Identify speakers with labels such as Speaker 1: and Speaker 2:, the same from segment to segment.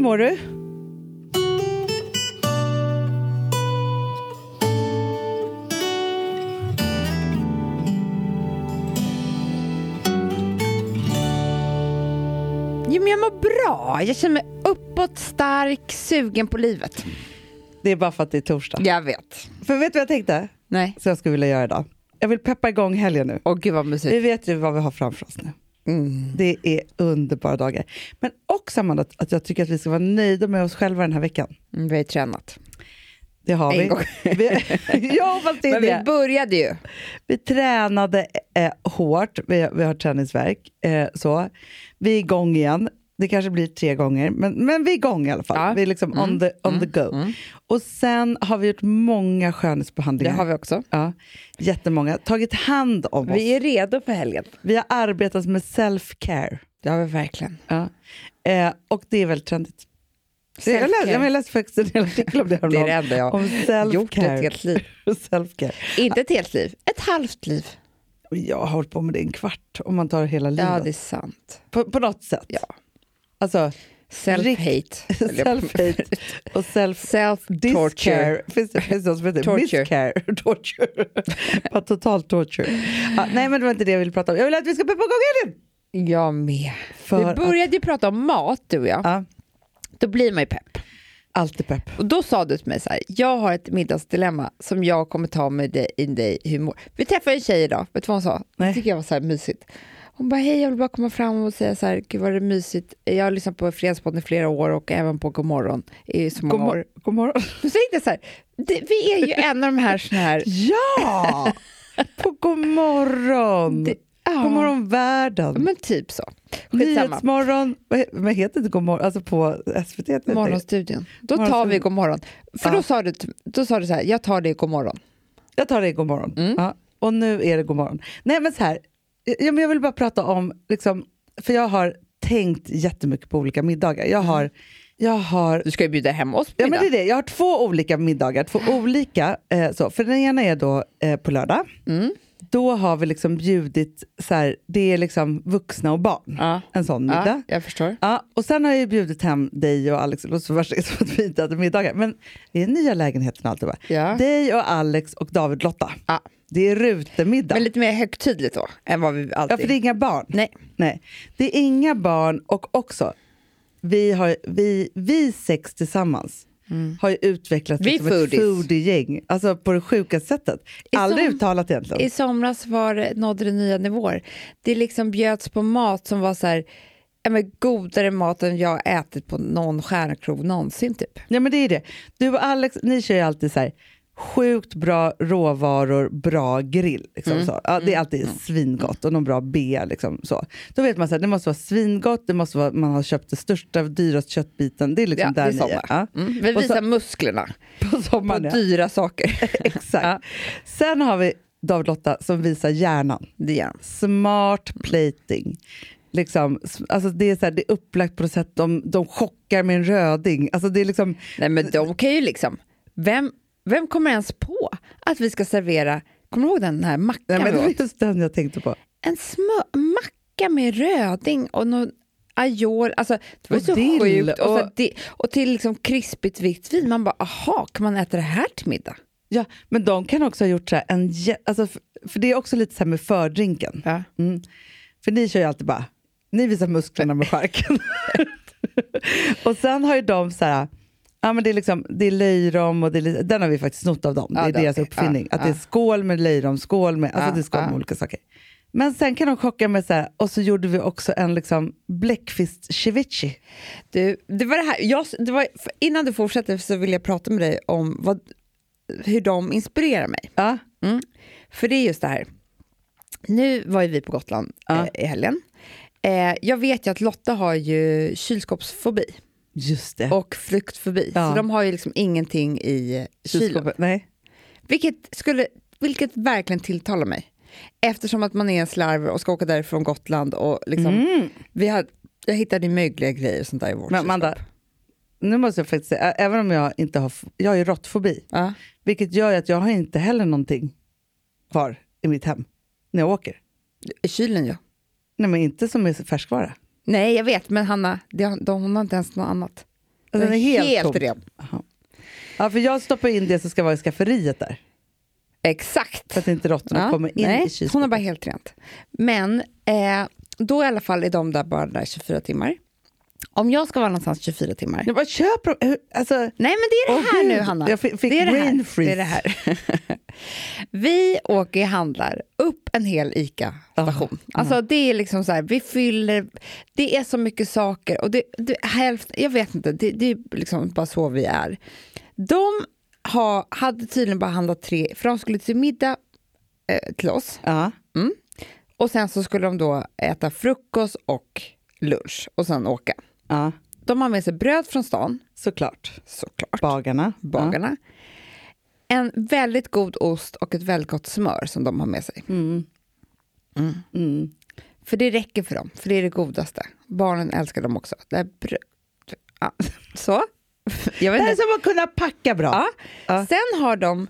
Speaker 1: mår du?
Speaker 2: Jo, men jag mår bra. Jag känner mig uppåt, stark, sugen på livet.
Speaker 1: Det är bara för att det är torsdag.
Speaker 2: Jag vet.
Speaker 1: För vet du vad jag tänkte?
Speaker 2: Nej.
Speaker 1: Så jag skulle vilja göra idag. Jag vill peppa igång helgen nu.
Speaker 2: Åh gud vad
Speaker 1: Vi
Speaker 2: mysigt.
Speaker 1: vet ju vad vi har framför oss nu.
Speaker 2: Mm.
Speaker 1: Det är underbara dagar. Men också Amanda, att jag tycker att vi ska vara nöjda med oss själva den här veckan.
Speaker 2: Mm, Vi har ju tränat.
Speaker 1: Det har
Speaker 2: En
Speaker 1: vi.
Speaker 2: gång.
Speaker 1: vi ja, fast det
Speaker 2: Men vi började ju.
Speaker 1: Vi tränade eh, hårt, vi, vi har träningsverk. Eh, så. Vi är igång igen. Det kanske blir tre gånger, men, men vi är igång i alla fall.
Speaker 2: Ja.
Speaker 1: Vi är liksom on, the, on the go.
Speaker 2: mm.
Speaker 1: Och sen har vi gjort många
Speaker 2: Det
Speaker 1: skönhetsbehandlingar.
Speaker 2: har vi också.
Speaker 1: Ja, jättemånga. Tagit hand om oss.
Speaker 2: Vi är redo för helgen.
Speaker 1: Vi har arbetat med self-care.
Speaker 2: Det har vi verkligen.
Speaker 1: Ja. Eh, och det är väldigt trendigt. Det- Jag läste, jag läste faktiskt en artikel om det
Speaker 2: Det är det
Speaker 1: häromdagen.
Speaker 2: enda jag
Speaker 1: Om
Speaker 2: har gjort ett helt liv.
Speaker 1: self-care.
Speaker 2: Inte ett helt liv, ett halvt liv.
Speaker 1: Jag har hållit på med det en kvart om man tar hela livet.
Speaker 2: Ja, det är sant.
Speaker 1: på, på något sätt.
Speaker 2: Ja.
Speaker 1: Alltså,
Speaker 2: Self-hate.
Speaker 1: self-hate och self
Speaker 2: Self-torture.
Speaker 1: Discare. Finns det, finns det något som heter
Speaker 2: Torture.
Speaker 1: Miscare? Torture. Bara total torture. Ja, nej, men det var inte det jag ville prata om. Jag vill att vi ska peppa igång helgen!
Speaker 2: Jag med.
Speaker 1: För
Speaker 2: vi började ju prata om mat du och jag.
Speaker 1: Ja,
Speaker 2: Då blir man ju pepp.
Speaker 1: alltid pepp.
Speaker 2: Och då sa du till mig så här, jag har ett middagsdilemma som jag kommer ta med dig in dig humor. Vi träffade en tjej idag, vet du vad hon sa?
Speaker 1: Nej.
Speaker 2: Det tycker jag var så här mysigt. Hon bara, hej jag vill bara komma fram och säga så här, gud vad det är mysigt. Jag har lyssnat på Fredagspodden i flera år och även på Godmorgon i så många
Speaker 1: God,
Speaker 2: år.
Speaker 1: god morgon.
Speaker 2: Säger jag så här, det, vi är ju en av de här såna här...
Speaker 1: Ja! På god morgon!
Speaker 2: Det, ja,
Speaker 1: God morgon världen!
Speaker 2: Men typ så. Skitsamma.
Speaker 1: Nyhetsmorgon, men heter det god morgon? Alltså på SVT?
Speaker 2: Morgonstudion. Då tar
Speaker 1: Morgonstudion.
Speaker 2: vi god morgon. För
Speaker 1: Ja.
Speaker 2: då sa du, då sa du så här, jag tar det god morgon.
Speaker 1: Jag tar det i god morgon.
Speaker 2: Mm.
Speaker 1: Ja, och nu är det god morgon. Nej men så här, ja, men jag vill bara prata om, liksom, för jag har tänkt jättemycket på olika middagar. Jag har, jag har
Speaker 2: Du ska ju bjuda hem oss på
Speaker 1: Ja, men
Speaker 2: middag.
Speaker 1: det är det. Jag har två olika middagar. Två olika, eh, så. För den ena är då eh, på lördag.
Speaker 2: Mm.
Speaker 1: Då har vi liksom bjudit, så här, det är liksom vuxna och barn.
Speaker 2: Ja.
Speaker 1: En sån middag.
Speaker 2: Ja, jag förstår.
Speaker 1: Ja, och sen har jag ju bjudit hem dig och Alex, låt så värst som att vi inte hade middagar, men det är nya lägenheten och allt det där.
Speaker 2: Ja.
Speaker 1: Dig och Alex och David Lotta.
Speaker 2: Ja.
Speaker 1: Det är rutemiddag.
Speaker 2: Men lite mer högtidligt då, än vad vi alltid...
Speaker 1: Ja, för det är inga barn.
Speaker 2: Nej.
Speaker 1: Nej. Det är inga barn och också, vi, har, vi, vi sex tillsammans har ju utvecklat
Speaker 2: Vi
Speaker 1: liksom ett foodie-gäng. Alltså på det sjukaste sättet.
Speaker 2: I
Speaker 1: Aldrig
Speaker 2: som-
Speaker 1: uttalat egentligen.
Speaker 2: I somras var nådde det nya nivåer. Det liksom bjöds på mat som var så här, ja, men godare mat än jag ätit på någon stjärnkrog någonsin typ.
Speaker 1: Ja men det är det. Du och Alex, ni kör ju alltid så här sjukt bra råvaror, bra grill. Liksom,
Speaker 2: Mm.
Speaker 1: så. Ja, det är alltid svingott och någon bra B. Liksom, så. Då vet man att det måste vara svingott, det måste vara, man har köpt det största, dyraste köttbiten. Det är liksom
Speaker 2: Ja,
Speaker 1: där
Speaker 2: det är sommar.
Speaker 1: Ja.
Speaker 2: Mm. Vi visar
Speaker 1: så-
Speaker 2: musklerna
Speaker 1: På
Speaker 2: på
Speaker 1: sommaren. ja.
Speaker 2: dyra saker.
Speaker 1: Exakt. Sen har vi David Lotta som visar hjärnan.
Speaker 2: De.
Speaker 1: Smart plating. Liksom, alltså det, är så här, det är upplagt på något sätt, de, de chockar med en röding. Alltså det är liksom,
Speaker 2: Nej men de kan ju liksom, vem, vem kommer ens på att vi ska servera, kommer du ihåg den här mackan
Speaker 1: nej, men det var just den jag tänkte på.
Speaker 2: En smö, macka med röding och någon Ajol, alltså det var
Speaker 1: Och
Speaker 2: så
Speaker 1: dill
Speaker 2: sjukt. Och,
Speaker 1: och-
Speaker 2: di, och till liksom krispigt vitt vin. Man bara, aha, kan man äta det här till middag?
Speaker 1: Ja, men de kan också ha gjort så här en... Alltså, för, för det är också lite så här med fördrinken.
Speaker 2: Ja.
Speaker 1: Mm. För ni kör ju alltid bara, ni visar musklerna med charken. och sen har ju de så här, ja men det är liksom, det är löjrom och det är, den har vi faktiskt snott av dem.
Speaker 2: Ja,
Speaker 1: det är
Speaker 2: det-
Speaker 1: deras
Speaker 2: okej.
Speaker 1: uppfinning.
Speaker 2: Ja,
Speaker 1: att det är
Speaker 2: ja.
Speaker 1: skål med löjrom, skål med, alltså
Speaker 2: Ja,
Speaker 1: det är skål
Speaker 2: ja.
Speaker 1: med olika saker. Men sen kan de chocka med så här, och så gjorde vi också en liksom bläckfisk ceviche.
Speaker 2: Du, det var det här, jag, det var, innan du fortsätter så vill jag prata med dig om vad, hur de inspirerar mig.
Speaker 1: Ja,
Speaker 2: För det är just det här. Nu var ju vi på Gotland
Speaker 1: Ja.
Speaker 2: eh, i helgen. Eh, jag vet ju att Lotta har ju kylskåpsfobi
Speaker 1: just det.
Speaker 2: och flyktfobi.
Speaker 1: Ja.
Speaker 2: Så de har ju liksom ingenting i kylen.
Speaker 1: Nej.
Speaker 2: Vilket, skulle, vilket verkligen tilltalar mig. Eftersom att man är en slarv och ska åka därifrån Gotland och liksom,
Speaker 1: Mm.
Speaker 2: vi har, jag hittade mögliga grejer och sånt där i vårt
Speaker 1: Men Amanda, nu måste jag faktiskt säga, även om jag inte har, jag har ju råttfobi.
Speaker 2: Ja.
Speaker 1: Vilket gör att jag har inte heller någonting kvar i mitt hem när jag åker.
Speaker 2: I kylen ja.
Speaker 1: Nej men inte som är färskvara.
Speaker 2: Nej jag vet men Hanna, det, de, hon har inte ens något annat.
Speaker 1: Alltså, den är helt, tom.
Speaker 2: ren.
Speaker 1: Ja, för jag stoppar in det som ska vara i skafferiet där.
Speaker 2: Exakt.
Speaker 1: Så att inte råttorna
Speaker 2: Ja,
Speaker 1: kommer in
Speaker 2: nej,
Speaker 1: i
Speaker 2: hon har
Speaker 1: kylskåpet.
Speaker 2: bara helt rent. Men eh, då i alla fall är de där bara där 24 timmar. Om jag ska vara någonstans 24 timmar.
Speaker 1: Jag bara, köp dem! Hur- Alltså,
Speaker 2: Nej men det är det här nu Hanna.
Speaker 1: Jag fick- fick
Speaker 2: det är det här. Det är det här. vi åker och handlar upp en hel ICA-station. Alltså det är liksom så här, vi fyller, det är så mycket saker och det, det, hälften, jag vet inte, det, det är liksom bara så vi är. De har, hade tydligen bara handlat tre, för de skulle till middag eh, till oss
Speaker 1: ja.
Speaker 2: och sen så skulle de då äta frukost och lunch och sen åka.
Speaker 1: ja,
Speaker 2: De har med sig bröd från stan,
Speaker 1: såklart.
Speaker 2: såklart.
Speaker 1: Bagarna.
Speaker 2: bagarna. En väldigt god ost och ett väldigt gott smör som de har med sig.
Speaker 1: Ja. Mm. Mm.
Speaker 2: För det räcker för dem, för det är det godaste. Barnen älskar dem också. Det är brö- ja. Så.
Speaker 1: Det är som att kunna packa bra.
Speaker 2: Ja.
Speaker 1: Ja.
Speaker 2: Sen har de...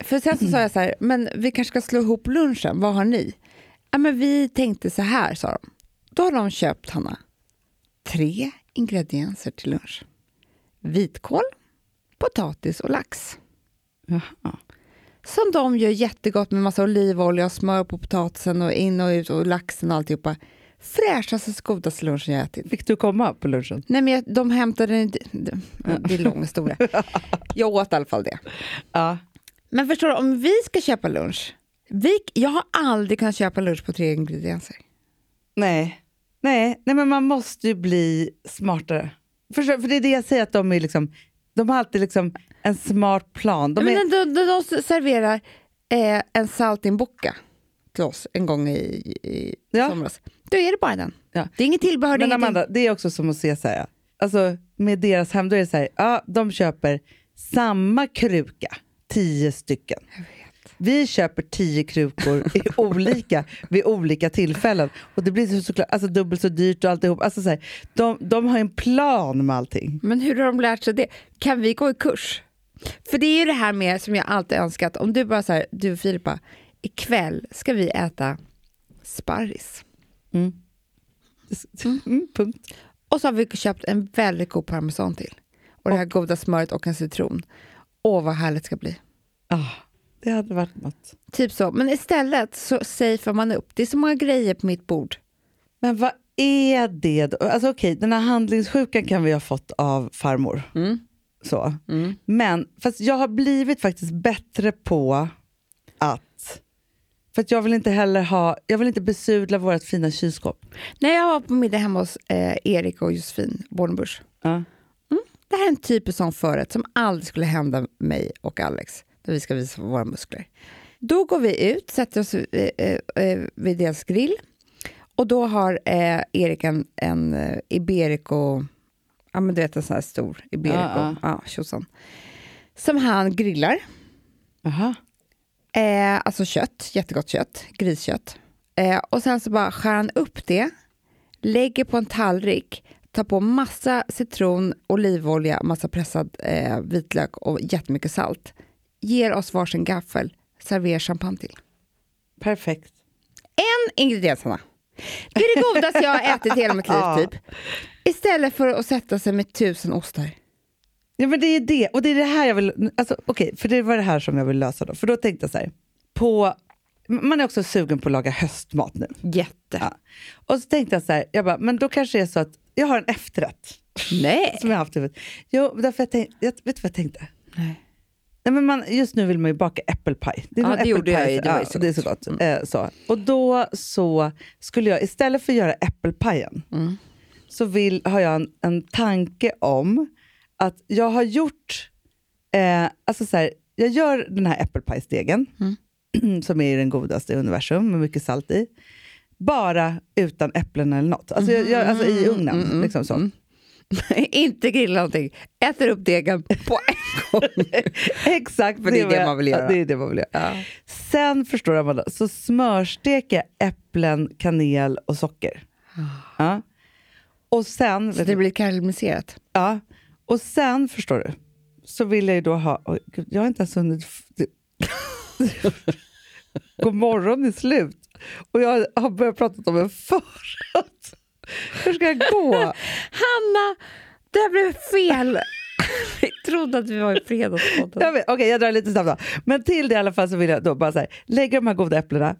Speaker 2: För sen så sa jag så här, men vi kanske ska slå ihop lunchen, vad har ni? Ja, men vi tänkte så här, sa de. Då har de köpt, Hanna, tre ingredienser till lunch. Vitkål, potatis och lax.
Speaker 1: Jaha.
Speaker 2: Som de gör jättegott med massa olivolja och smör på potatisen och in och ut och laxen och alltihopa. Fräschaste, godaste lunchen jag ätit.
Speaker 1: Fick du komma på lunchen?
Speaker 2: Nej men jag, de hämtade den, det är lång historia. Jag åt i alla fall det.
Speaker 1: Ja.
Speaker 2: Men förstår du, om vi ska köpa lunch, vi, jag har aldrig kunnat köpa lunch på tre ingredienser.
Speaker 1: Nej. Nej. Nej, men man måste ju bli smartare. Förstår, för det är det jag säger, att de är liksom, de har alltid liksom en smart plan. De
Speaker 2: Men
Speaker 1: är,
Speaker 2: de, de, de serverar eh, en saltimbocca till oss en gång i, i
Speaker 1: Ja.
Speaker 2: somras. Då är det bara den.
Speaker 1: Ja.
Speaker 2: Det är inget tillbehör,
Speaker 1: men
Speaker 2: ingenting.
Speaker 1: Amanda, det är också som att se så här, alltså med deras hem, då är det så här, ja, de köper samma kruka, tio stycken. Vi köper tio krukor i olika, vid olika tillfällen. Och det blir så, såklart alltså, dubbelt så dyrt och alltihop. Alltså, så här, de, de har en plan med allting.
Speaker 2: Men hur har de lärt sig det? Kan vi gå i kurs? För det är ju det här med som jag alltid önskat. Om du bara så här, du och Filippa, ikväll ska vi äta sparris.
Speaker 1: Mm, punkt.
Speaker 2: Och så har vi köpt en väldigt god parmesan till. Och det här goda smöret och en citron. Åh, vad härligt det ska bli.
Speaker 1: Ah, det hade varit något.
Speaker 2: Typ så. Men istället så safear man upp. Det är så många grejer på mitt bord.
Speaker 1: Men vad är det då? Alltså okej, den här handlingssjukan kan vi ha fått av farmor. Så. Men fast jag har blivit faktiskt bättre på att... För att jag vill inte heller ha, jag vill inte besudla vårt fina kylskåp.
Speaker 2: När jag var på middag hemma hos eh, Erik och Josefin Bornebusch.
Speaker 1: Ja.
Speaker 2: Det här är en typisk sån förrätt som aldrig skulle hända mig och Alex, där vi ska visa våra muskler. Då går vi ut, sätter oss eh, eh, eh, vid deras grill och då har eh, Erik en, en Iberico, ja men du vet en sån här stor Iberico,
Speaker 1: Ja,
Speaker 2: ja, tjosan, som han grillar.
Speaker 1: Aha.
Speaker 2: Eh, alltså kött, jättegott kött, griskött. Eh, och sen så bara skär han upp det, lägger på en tallrik, tar på massa citron, olivolja, massa pressad eh, vitlök och jättemycket salt. Ger oss varsin gaffel, serverar champagne till.
Speaker 1: Perfekt.
Speaker 2: En ingrediens, Hanna. Det är det godaste jag har ätit hela mitt liv,
Speaker 1: Ja.
Speaker 2: typ. Istället för att sätta sig med tusen ostar.
Speaker 1: Ja, men det är det. Och det är det här jag vill... Alltså, okej, för det var det här som jag vill lösa då. För då tänkte jag så här. På, man är också sugen på att laga höstmat nu.
Speaker 2: Jätte.
Speaker 1: Ja. Och så tänkte jag så här, jag bara, men då kanske det är så att jag har en efterrätt.
Speaker 2: Nej.
Speaker 1: Som jag har haft i huvudet. Jo, därför jag tänkte, jag, vet du vad jag tänkte?
Speaker 2: Nej.
Speaker 1: Nej, men man, just nu vill man ju baka äppelpaj. Det, är
Speaker 2: Ja, det gjorde jag ju. Det var ju
Speaker 1: ja,
Speaker 2: så
Speaker 1: det är så
Speaker 2: gott.
Speaker 1: gott. Eh, så. Och då så skulle jag, istället för att göra äppelpajen,
Speaker 2: Mm.
Speaker 1: så vill, har jag en, en tanke om att jag har gjort, eh, alltså så här, jag gör den här äppelpajsdegen,
Speaker 2: Mm.
Speaker 1: som är den godaste i universum med mycket salt i, bara utan äpplen eller något. Alltså, jag, jag, alltså i ugnen.
Speaker 2: Mm, mm,
Speaker 1: liksom så.
Speaker 2: Inte grilla någonting. Äter upp degen på en gång.
Speaker 1: Exakt,
Speaker 2: För det är
Speaker 1: var
Speaker 2: det man vill göra.
Speaker 1: Det är det man vill göra.
Speaker 2: Ja.
Speaker 1: Sen förstår Amanda, så smörsteker jag äpplen, kanel och socker. Ja. Och sen.
Speaker 2: Så det blir karamelliserat.
Speaker 1: ja. och sen förstår du, så vill jag ju då ha, oj, gud, jag har inte ens hunnit, det- God morgon är slut. Och jag har börjat prata om en förrätt. Hur ska jag gå?
Speaker 2: Hanna, Det här blev fel. Vi trodde att vi var i Fredagspodden.
Speaker 1: Okej, jag drar lite snabbt då. Men till det i alla fall så vill jag då bara så här, lägga de här goda äpplena,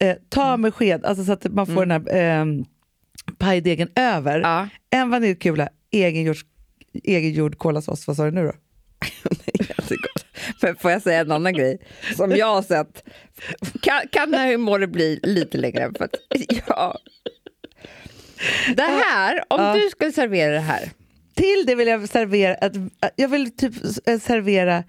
Speaker 1: eh, ta med sked, alltså så att man får den här eh, pajdegen över.
Speaker 2: Ja.
Speaker 1: En vaniljkula, egengjord, egengjord kolasås. Vad sa du nu då?
Speaker 2: Men får jag säga en annan grej som jag har sett? Kan, kan den här humoren bli lite längre? För att, ja. Det här, om
Speaker 1: Ja.
Speaker 2: du skulle servera det här.
Speaker 1: Till det vill jag servera, att, jag vill typ eh, servera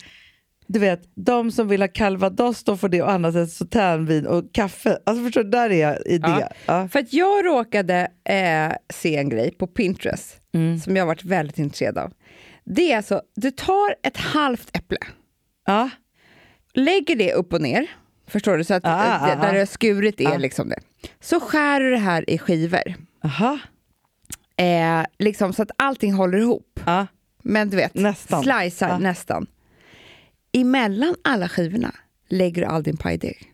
Speaker 1: du vet, de som vill ha calvados de får det och annars ett sauternvin och kaffe. Alltså förstår du, där är jag i det.
Speaker 2: Ja. För att jag råkade eh, se en grej på Pinterest som jag har varit väldigt intresserad av. Det är alltså, du tar ett halvt äpple,
Speaker 1: Ja.
Speaker 2: lägger det upp och ner, förstår du? Så att
Speaker 1: Ah,
Speaker 2: eh,
Speaker 1: ah,
Speaker 2: där
Speaker 1: ah.
Speaker 2: det är skurit är
Speaker 1: Ah.
Speaker 2: liksom det. Så skär du det här i skivor,
Speaker 1: Aha.
Speaker 2: eh, liksom så att allting håller ihop.
Speaker 1: Ja.
Speaker 2: Men du vet,
Speaker 1: Nästan.
Speaker 2: slicear
Speaker 1: Ja.
Speaker 2: nästan. Emellan alla skivorna lägger du all din pajdeg.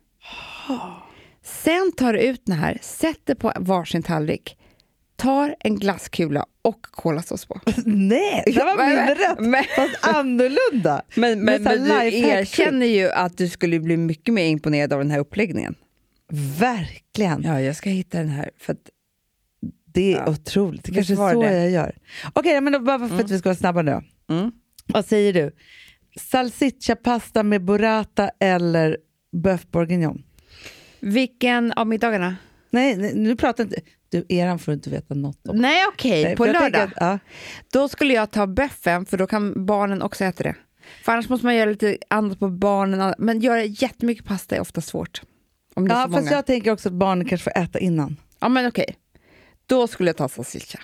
Speaker 2: Sen tar du ut den här, sätter på varsin tallrik, tar en glasskula och kolasås på.
Speaker 1: Nej, det var min rätt.
Speaker 2: men-
Speaker 1: Fast annorlunda.
Speaker 2: Men, men, men du erkänner ju att du skulle bli mycket mer imponerad av den här uppläggningen.
Speaker 1: Verkligen.
Speaker 2: Ja, jag ska hitta den här. För att,
Speaker 1: Det är
Speaker 2: Ja.
Speaker 1: otroligt. Det kanske är så
Speaker 2: det.
Speaker 1: jag gör. Okej, men då, bara för att vi ska vara snabba nu.
Speaker 2: mm.
Speaker 1: Vad säger du? Salsiccia-pasta med burrata eller bœuf bourguignon?
Speaker 2: Vilken av middagarna?
Speaker 1: Nej, nej, nu pratar inte... Du, eran får du inte veta något om.
Speaker 2: Nej, okej,
Speaker 1: Nej,
Speaker 2: på lördag.
Speaker 1: Att,
Speaker 2: Då skulle jag ta böffen, för då kan barnen också äta det. För annars måste man göra lite annat på barnen. Men göra jättemycket pasta är ofta svårt. Om det
Speaker 1: ja,
Speaker 2: är
Speaker 1: ja
Speaker 2: så
Speaker 1: fast
Speaker 2: många.
Speaker 1: jag tänker också att barnen kanske får äta innan.
Speaker 2: Ja, men okej. Då skulle jag ta salsiccia.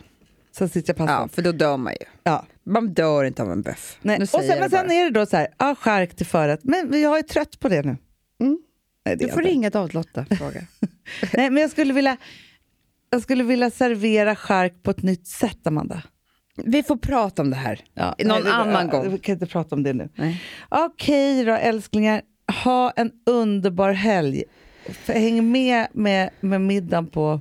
Speaker 1: Salsiccia-pasta.
Speaker 2: Ja, för då dör man ju.
Speaker 1: Ja.
Speaker 2: Man dör inte av en böff.
Speaker 1: Nej. Och sen, men sen är det då så här, ja, skärk till förrätt. Men jag är trött på det nu.
Speaker 2: Mm.
Speaker 1: Nej, det
Speaker 2: Du får ringa David-Lotta och fråga.
Speaker 1: Nej, men jag skulle vilja... Jag skulle vilja servera skärk på ett nytt sätt, Amanda.
Speaker 2: Vi får prata om det här
Speaker 1: Ja,
Speaker 2: någon
Speaker 1: nej, det-
Speaker 2: annan
Speaker 1: ja,
Speaker 2: gång.
Speaker 1: Vi kan inte prata om det nu.
Speaker 2: Nej.
Speaker 1: Okej då, älsklingar. Ha en underbar helg. Häng med med, med middagen på,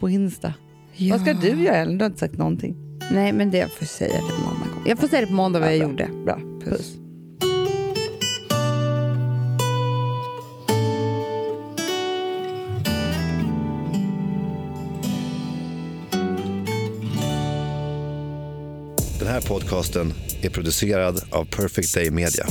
Speaker 1: på Insta. Vad ska du göra, Ellen? Du har inte sagt någonting.
Speaker 2: Nej, men det får jag säga det någon annan gång. Jag får säga det på måndag vad jag
Speaker 1: bra.
Speaker 2: gjorde.
Speaker 1: Bra.
Speaker 2: Puss.
Speaker 1: Puss.
Speaker 3: Den här podcasten är producerad av Perfect Day Media.